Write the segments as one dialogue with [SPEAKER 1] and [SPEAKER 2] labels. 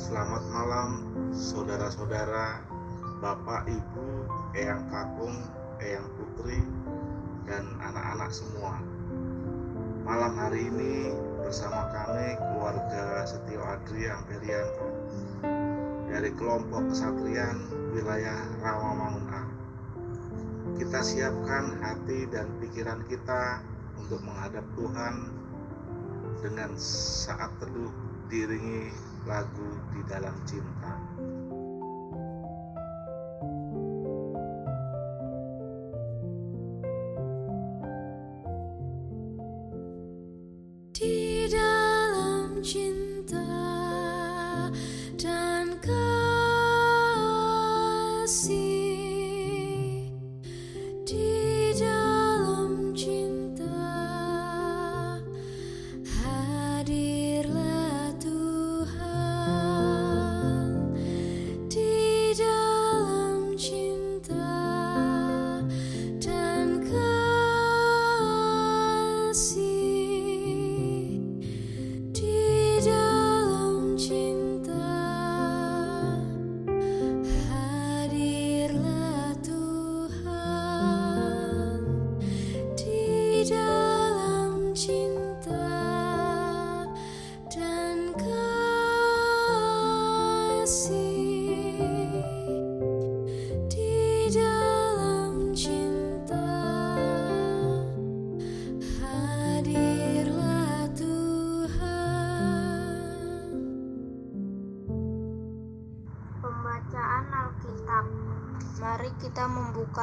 [SPEAKER 1] Selamat malam saudara-saudara, Bapak, Ibu, Eyang Kakung, Eyang Putri, dan anak-anak semua. Malam hari ini bersama kami keluarga Setio Adri Amperianto dari kelompok kesatrian wilayah Rawamangun A. Kita siapkan hati dan pikiran kita untuk menghadap Tuhan dengan saat teduh diringi lagu di dalam cinta.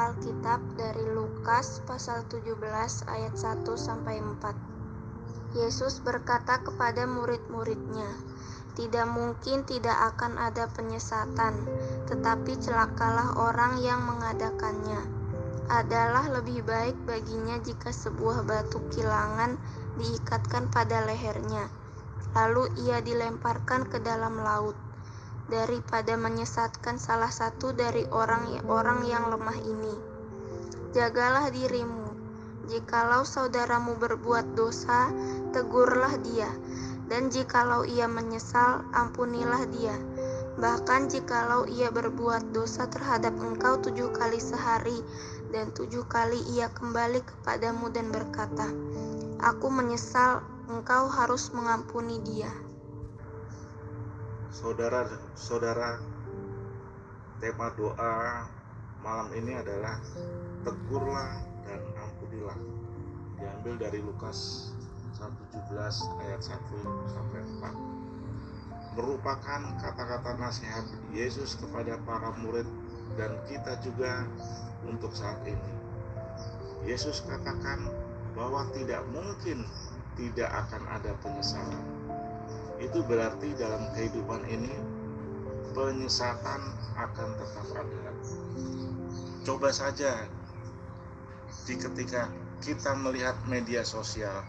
[SPEAKER 2] Alkitab dari Lukas pasal 17 ayat 1 sampai 4. Yesus berkata kepada murid-muridnya, "Tidak mungkin tidak akan ada penyesatan, tetapi celakalah orang yang mengadakannya. Adalah lebih baik baginya jika sebuah batu kilangan diikatkan pada lehernya, lalu ia dilemparkan ke dalam laut." Daripada menyesatkan salah satu dari orang-orang yang lemah ini. Jagalah dirimu. Jikalau saudaramu berbuat dosa, tegurlah dia, dan jikalau ia menyesal, ampunilah dia. Bahkan jikalau ia berbuat dosa terhadap engkau tujuh kali sehari, dan tujuh kali ia kembali kepadamu dan berkata, Aku menyesal, engkau harus mengampuni dia.
[SPEAKER 1] Saudara-saudara, tema doa malam ini adalah tegurlah dan ampunilah. Diambil dari Lukas 1:17 ayat 1 sampai 4. Merupakan kata-kata nasihat Yesus kepada para murid dan kita juga untuk saat ini. Yesus katakan bahwa tidak mungkin tidak akan ada penyesalan itu berarti dalam kehidupan ini penyesatan akan tetap ada. Coba saja di ketika kita melihat media sosial,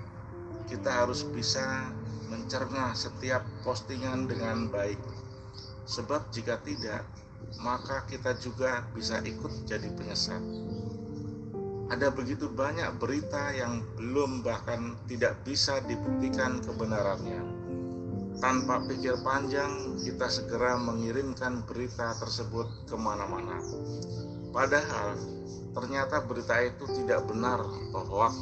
[SPEAKER 1] kita harus bisa mencerna setiap postingan dengan baik. Sebab jika tidak, maka kita juga bisa ikut jadi penyesat. Ada begitu banyak berita yang belum bahkan tidak bisa dibuktikan kebenarannya tanpa pikir panjang, kita segera mengirimkan berita tersebut ke mana-mana. Padahal, ternyata berita itu tidak benar atau hoax.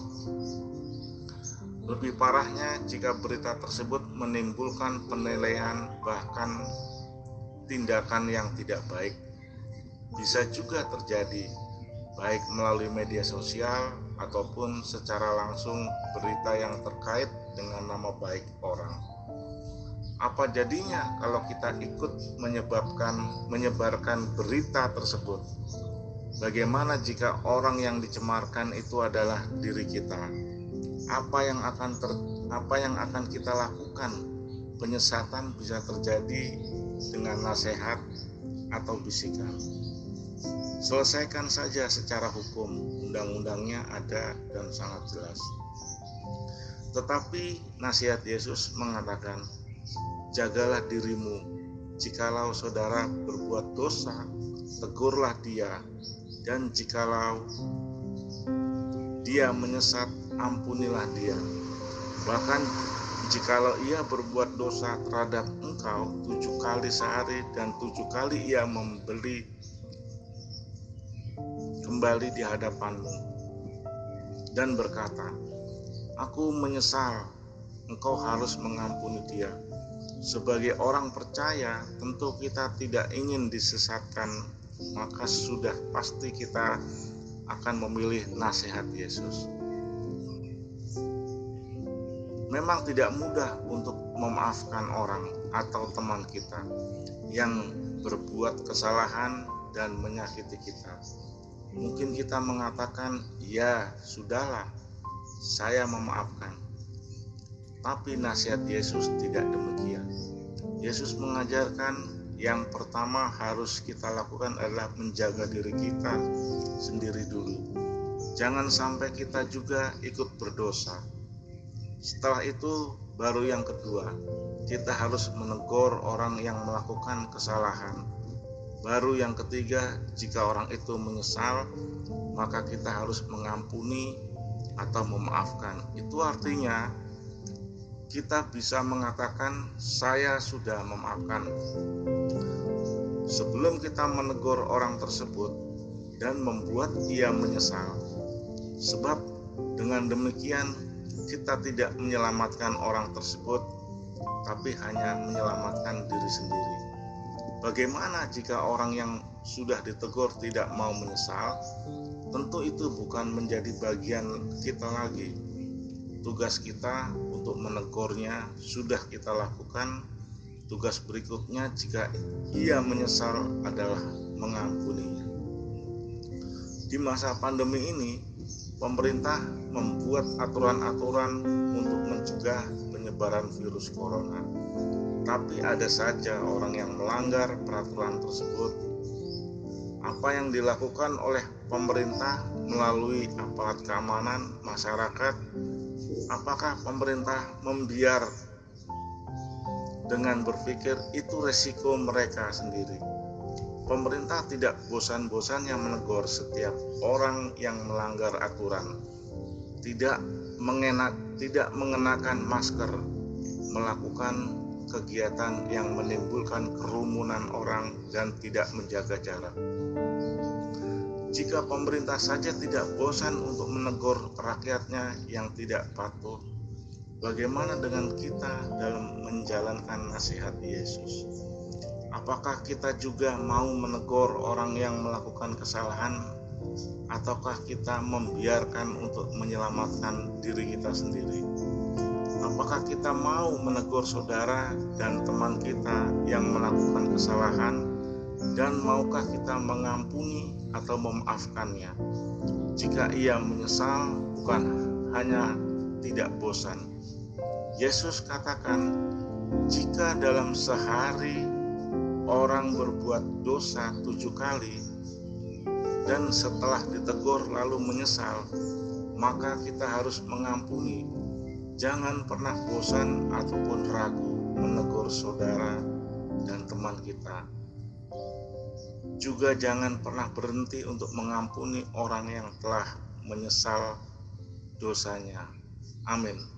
[SPEAKER 1] Lebih parahnya jika berita tersebut menimbulkan penilaian bahkan tindakan yang tidak baik. Bisa juga terjadi baik melalui media sosial ataupun secara langsung berita yang terkait dengan nama baik orang apa jadinya kalau kita ikut menyebabkan menyebarkan berita tersebut? Bagaimana jika orang yang dicemarkan itu adalah diri kita? Apa yang akan ter, apa yang akan kita lakukan? Penyesatan bisa terjadi dengan nasihat atau bisikan. Selesaikan saja secara hukum. Undang-undangnya ada dan sangat jelas. Tetapi nasihat Yesus mengatakan jagalah dirimu. Jikalau saudara berbuat dosa, tegurlah dia, dan jikalau dia menyesat, ampunilah dia. Bahkan Jikalau ia berbuat dosa terhadap engkau tujuh kali sehari dan tujuh kali ia membeli kembali di hadapanmu dan berkata, Aku menyesal, engkau harus mengampuni dia. Sebagai orang percaya, tentu kita tidak ingin disesatkan, maka sudah pasti kita akan memilih nasihat Yesus. Memang tidak mudah untuk memaafkan orang atau teman kita yang berbuat kesalahan dan menyakiti kita. Mungkin kita mengatakan, "Ya, sudahlah, saya memaafkan." Tapi nasihat Yesus tidak demikian. Yesus mengajarkan yang pertama harus kita lakukan adalah menjaga diri kita sendiri dulu. Jangan sampai kita juga ikut berdosa. Setelah itu, baru yang kedua, kita harus menegur orang yang melakukan kesalahan. Baru yang ketiga, jika orang itu menyesal, maka kita harus mengampuni atau memaafkan. Itu artinya kita bisa mengatakan, "Saya sudah memaafkan." Sebelum kita menegur orang tersebut dan membuat ia menyesal, sebab dengan demikian kita tidak menyelamatkan orang tersebut, tapi hanya menyelamatkan diri sendiri. Bagaimana jika orang yang sudah ditegur tidak mau menyesal? Tentu itu bukan menjadi bagian kita lagi. Tugas kita untuk menegurnya sudah kita lakukan. Tugas berikutnya, jika ia menyesal, adalah mengampuninya. Di masa pandemi ini, pemerintah membuat aturan-aturan untuk mencegah penyebaran virus corona. Tapi ada saja orang yang melanggar peraturan tersebut. Apa yang dilakukan oleh pemerintah melalui aparat keamanan masyarakat? Apakah pemerintah membiar dengan berpikir itu resiko mereka sendiri? Pemerintah tidak bosan-bosannya menegur setiap orang yang melanggar aturan, tidak mengenak, tidak mengenakan masker, melakukan kegiatan yang menimbulkan kerumunan orang dan tidak menjaga jarak. Jika pemerintah saja tidak bosan untuk menegur rakyatnya yang tidak patuh, bagaimana dengan kita dalam menjalankan nasihat Yesus? Apakah kita juga mau menegur orang yang melakukan kesalahan, ataukah kita membiarkan untuk menyelamatkan diri kita sendiri? Apakah kita mau menegur saudara dan teman kita yang melakukan kesalahan, dan maukah kita mengampuni atau memaafkannya? Jika ia menyesal, bukan hanya tidak bosan. Yesus katakan, jika dalam sehari orang berbuat dosa tujuh kali dan setelah ditegur lalu menyesal, maka kita harus mengampuni. Jangan pernah bosan ataupun ragu menegur saudara dan teman kita. Juga jangan pernah berhenti untuk mengampuni orang yang telah menyesal dosanya. Amin.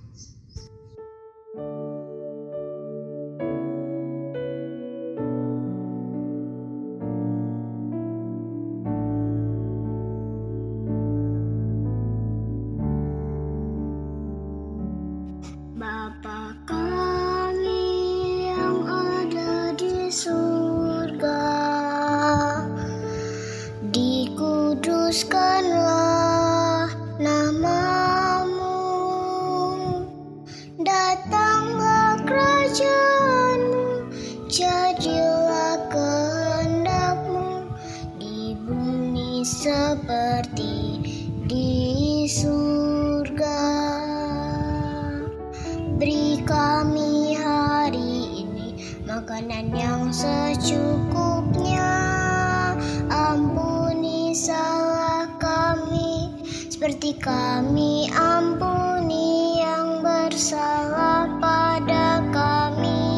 [SPEAKER 3] Salah kami seperti kami ampuni yang bersalah pada kami.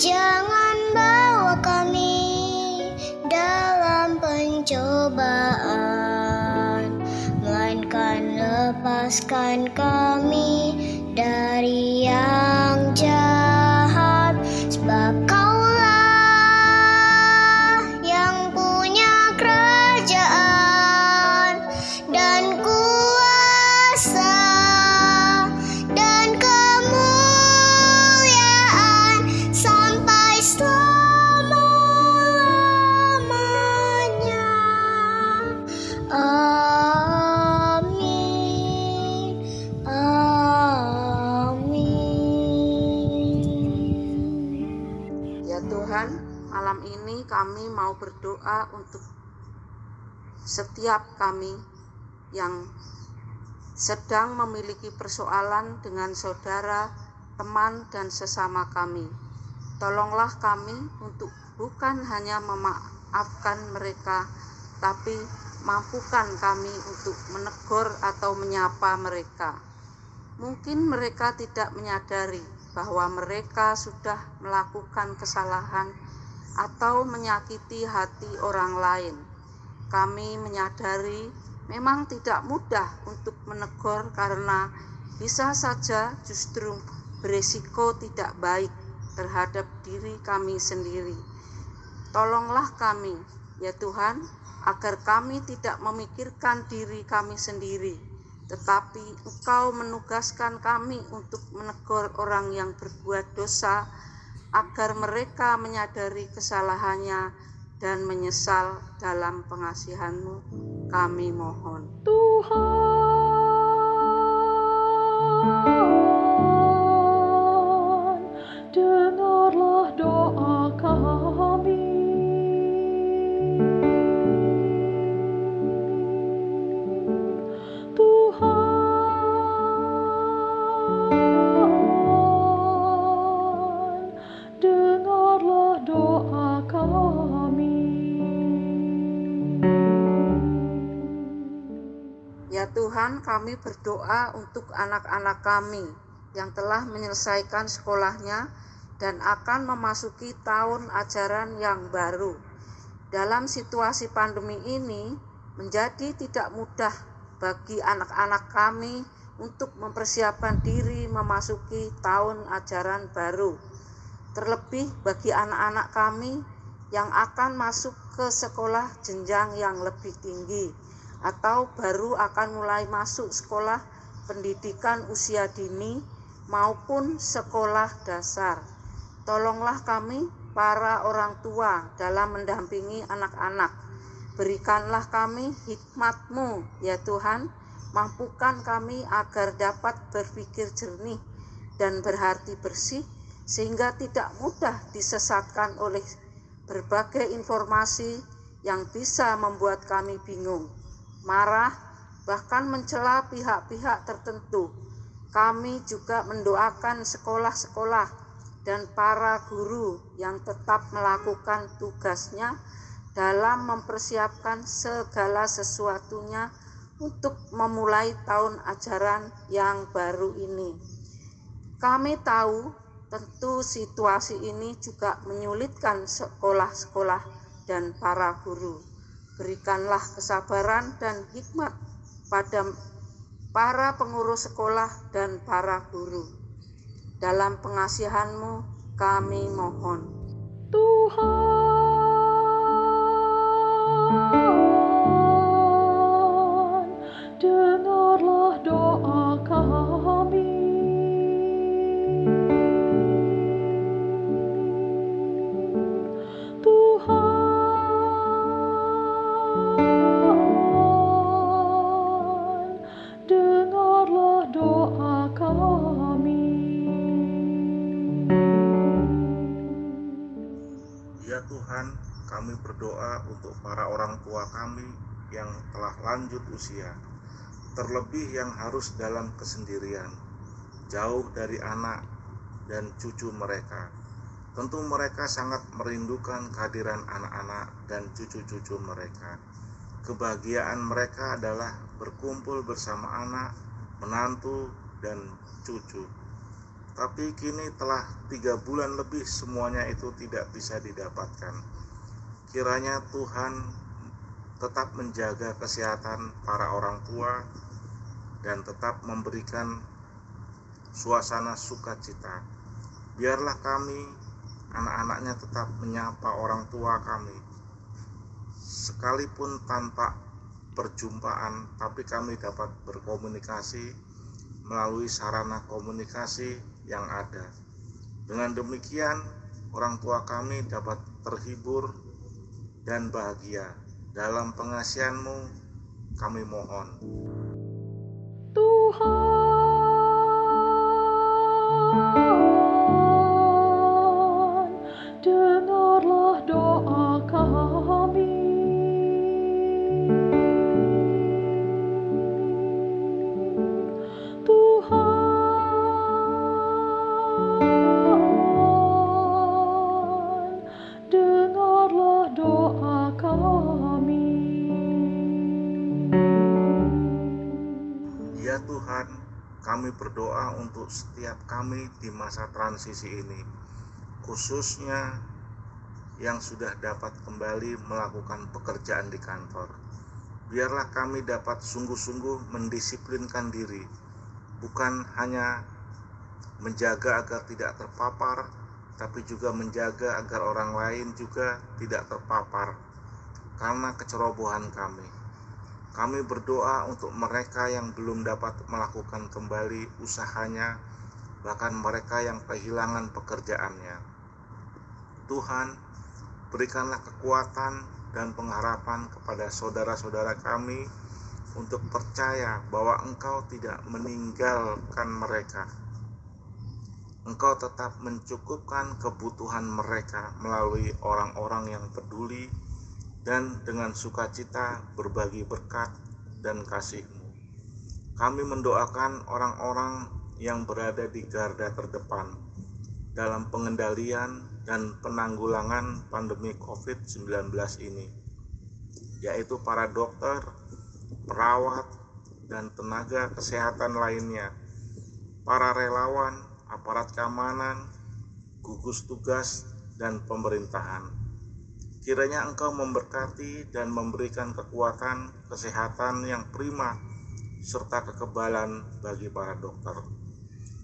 [SPEAKER 3] Jangan bawa kami dalam pencobaan, melainkan lepaskan kami dari
[SPEAKER 4] berdoa untuk setiap kami yang sedang memiliki persoalan dengan saudara, teman, dan sesama kami. Tolonglah kami untuk bukan hanya memaafkan mereka, tapi mampukan kami untuk menegur atau menyapa mereka. Mungkin mereka tidak menyadari bahwa mereka sudah melakukan kesalahan atau menyakiti hati orang lain. Kami menyadari memang tidak mudah untuk menegur karena bisa saja justru beresiko tidak baik terhadap diri kami sendiri. Tolonglah kami, ya Tuhan, agar kami tidak memikirkan diri kami sendiri, tetapi Engkau menugaskan kami untuk menegur orang yang berbuat dosa, agar mereka menyadari kesalahannya dan menyesal dalam pengasihan-Mu. Kami mohon.
[SPEAKER 5] Tuhan, kami
[SPEAKER 4] berdoa untuk anak-anak kami yang telah menyelesaikan sekolahnya dan akan memasuki tahun ajaran yang baru. Dalam situasi pandemi ini, menjadi tidak mudah bagi anak-anak kami untuk mempersiapkan diri memasuki tahun ajaran baru. Terlebih bagi anak-anak kami yang akan masuk ke sekolah jenjang yang lebih tinggi atau baru akan mulai masuk sekolah pendidikan usia dini maupun sekolah dasar. Tolonglah kami para orang tua dalam mendampingi anak-anak. Berikanlah kami hikmat-Mu ya Tuhan, mampukan kami agar dapat berpikir jernih dan berhati bersih sehingga tidak mudah disesatkan oleh berbagai informasi yang bisa membuat kami bingung marah, bahkan mencela pihak-pihak tertentu. Kami juga mendoakan sekolah-sekolah dan para guru yang tetap melakukan tugasnya dalam mempersiapkan segala sesuatunya untuk memulai tahun ajaran yang baru ini. Kami tahu tentu situasi ini juga menyulitkan sekolah-sekolah dan para guru berikanlah kesabaran dan hikmat pada para pengurus sekolah dan para guru. Dalam pengasihanmu kami mohon.
[SPEAKER 5] Tuhan,
[SPEAKER 1] tua kami yang telah lanjut usia, terlebih yang harus dalam kesendirian, jauh dari anak dan cucu mereka. Tentu mereka sangat merindukan kehadiran anak-anak dan cucu-cucu mereka. Kebahagiaan mereka adalah berkumpul bersama anak, menantu, dan cucu. Tapi kini telah tiga bulan lebih semuanya itu tidak bisa didapatkan. Kiranya Tuhan tetap menjaga kesehatan para orang tua dan tetap memberikan suasana sukacita. Biarlah kami, anak-anaknya tetap menyapa orang tua kami. Sekalipun tanpa perjumpaan, tapi kami dapat berkomunikasi melalui sarana komunikasi yang ada. Dengan demikian, orang tua kami dapat terhibur dan bahagia. Dalam pengasihanmu, kami mohon.
[SPEAKER 5] Tuhan, kami
[SPEAKER 1] berdoa untuk setiap kami di masa transisi ini, khususnya yang sudah dapat kembali melakukan pekerjaan di kantor. Biarlah kami dapat sungguh-sungguh mendisiplinkan diri, bukan hanya menjaga agar tidak terpapar, tapi juga menjaga agar orang lain juga tidak terpapar karena kecerobohan kami. Kami berdoa untuk mereka yang belum dapat melakukan kembali usahanya, bahkan mereka yang kehilangan pekerjaannya. Tuhan, berikanlah kekuatan dan pengharapan kepada saudara-saudara kami untuk percaya bahwa Engkau tidak meninggalkan mereka. Engkau tetap mencukupkan kebutuhan mereka melalui orang-orang yang peduli dan dengan sukacita berbagi berkat dan kasih-Mu. Kami mendoakan orang-orang yang berada di garda terdepan dalam pengendalian dan penanggulangan pandemi COVID-19 ini, yaitu para dokter, perawat, dan tenaga kesehatan lainnya, para relawan, aparat keamanan, gugus tugas, dan pemerintahan. Kiranya Engkau memberkati dan memberikan kekuatan kesehatan yang prima serta kekebalan bagi para dokter,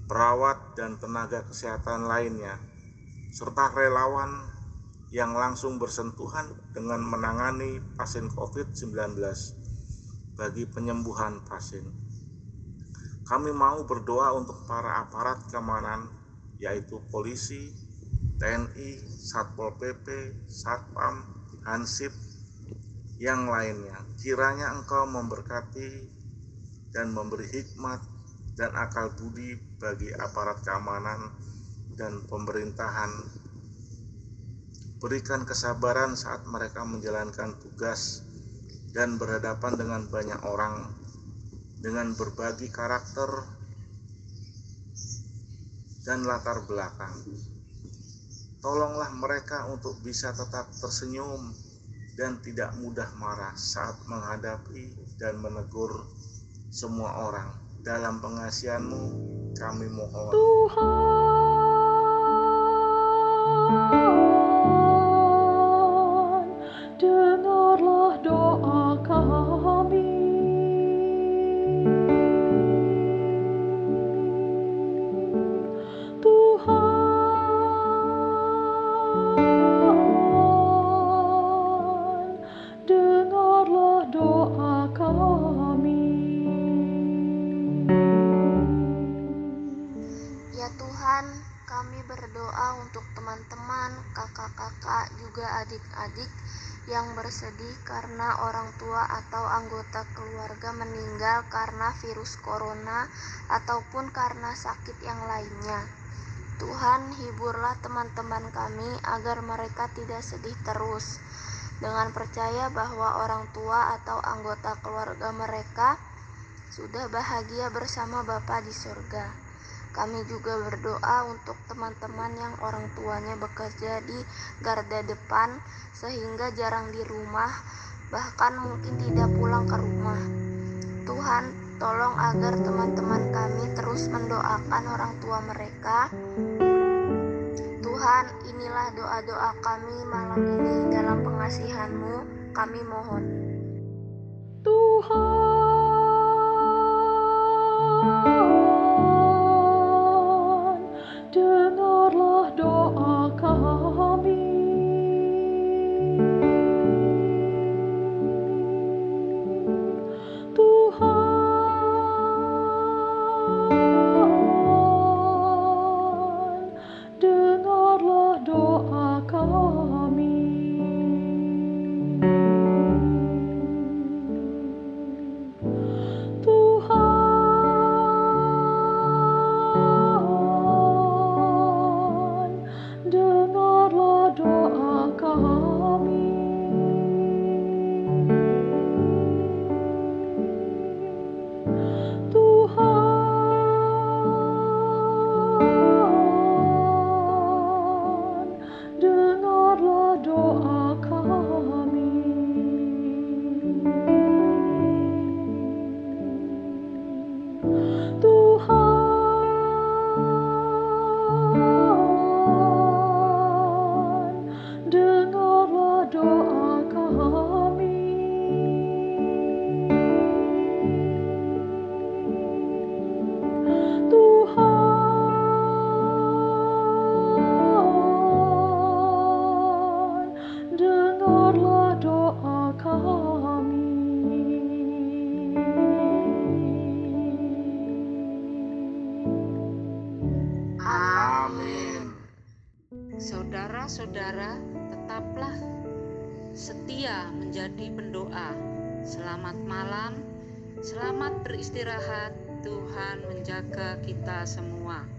[SPEAKER 1] perawat, dan tenaga kesehatan lainnya, serta relawan yang langsung bersentuhan dengan menangani pasien COVID-19 bagi penyembuhan pasien. Kami mau berdoa untuk para aparat keamanan, yaitu polisi, TNI, Satpol PP, Satpam, Hansip, yang lainnya. Kiranya Engkau memberkati dan memberi hikmat dan akal budi bagi aparat keamanan dan pemerintahan. Berikan kesabaran saat mereka menjalankan tugas dan berhadapan dengan banyak orang dengan berbagi karakter dan latar belakang. Tolonglah mereka untuk bisa tetap tersenyum dan tidak mudah marah saat menghadapi dan menegur semua orang. Dalam pengasihanmu kami mohon.
[SPEAKER 5] Tuhan,
[SPEAKER 2] karena sakit yang lainnya. Tuhan, hiburlah teman-teman kami agar mereka tidak sedih terus. Dengan percaya bahwa orang tua atau anggota keluarga mereka sudah bahagia bersama Bapa di surga. Kami juga berdoa untuk teman-teman yang orang tuanya bekerja di garda depan sehingga jarang di rumah, bahkan mungkin tidak pulang ke rumah. Tuhan, tolong agar teman-teman kami terus mendoakan orang tua mereka. Tuhan, inilah doa-doa kami malam ini dalam pengasihan-Mu, kami mohon.
[SPEAKER 4] Saudara-saudara, menjaga kita semua.